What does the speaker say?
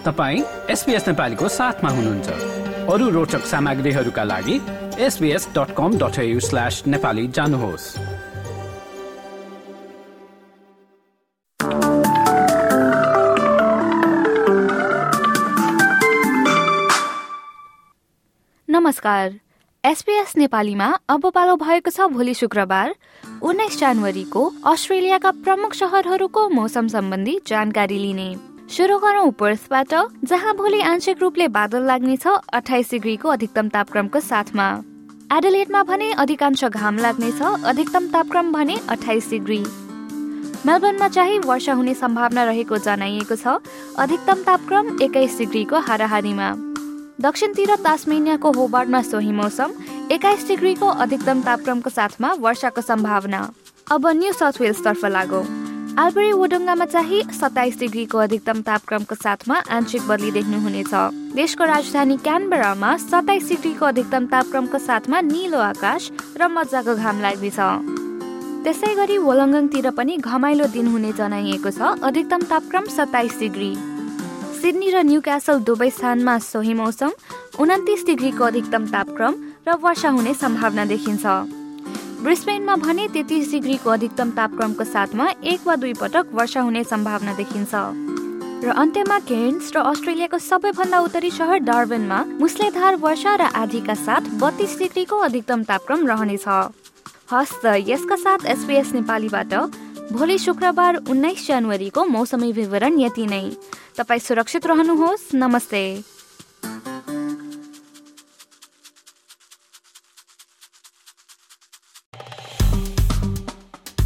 तपाईँ एसपिएस नेपालीको साथमा हुनुहुन्छ। अरू रोचक सामग्रीहरूका लागि SBS dot com dot slash Nepali जानुहोस्। नमस्कार। एसपीएस नेपालीमा अब पालो भएको छ भोलि शुक्रबार उन्नाइस जनवरीको अस्ट्रेलियाका प्रमुख सहरहरूको मौसम सम्बन्धी जानकारी लिने। सुरु गरौँ पर्सबाट जहाँ भोलि आंशिक रूपले बादल लाग्नेछ अठाइस डिग्रीको अधिकतम तापक्रमको साथमा। एडलेटमा भने अधिकांश घाम लाग्नेछ अधिकतम तापक्रम भने अठाइस डिग्री। मेलबर्नमा चाहिँ वर्षा हुने सम्भावना रहेको जनाइएको छ अधिकतम तापक्रम एक्काइस डिग्रीको हाराहारीमा। दक्षिणतिर तास्मेनियाको होबार्डमा सोही मौसम एक्काइस डिग्रीको अधिकतम तापक्रमको साथमा वर्षाको सम्भावना। अब न्यू साउथ वेल्सतर्फ लागौ। आलबरी वोडुङ्गामा चाहिँ सत्ताइस डिग्रीको अधिकतम तापक्रमको साथमा आंशिक बदली देख्नुहुनेछ। देशको राजधानी क्यानबरामा सत्ताइस डिग्रीको अधिकतम तापक्रमको साथमा निलो आकाश र मजाको घाम लाग्नेछ। त्यसै गरी वोलङ्गङतिर पनि घमाइलो दिन हुने जनाइएको छ। अधिकतम तापक्रम सत्ताइस डिग्री। सिडनी र न्यू क्यासल दुवै स्थानमा सोही मौसम उन्तिस डिग्रीको अधिकतम तापक्रम र वर्षा हुने सम्भावना देखिन्छ। ब्रिस्बेनमा भने तेत्तिस डिग्रीको अधिकतम तापक्रमको साथमा एक वा दुई पटक वर्षा हुने सम्भावना देखिन्छ। र अन्त्यमा केन्स र अस्ट्रेलियाको सबैभन्दा उत्तरी सहर डार्बनमा मुसलेधार वर्षा र आधीका साथ बत्तीस डिग्रीको अधिकतम तापक्रम रहनेछ। हस् त यसका साथ एसपिएस नेपालीबाट भोलि शुक्रबार उन्नाइस जनवरीको मौसमी विवरण यति नै। तपाईँ सुरक्षित रहनुहोस्। नमस्ते।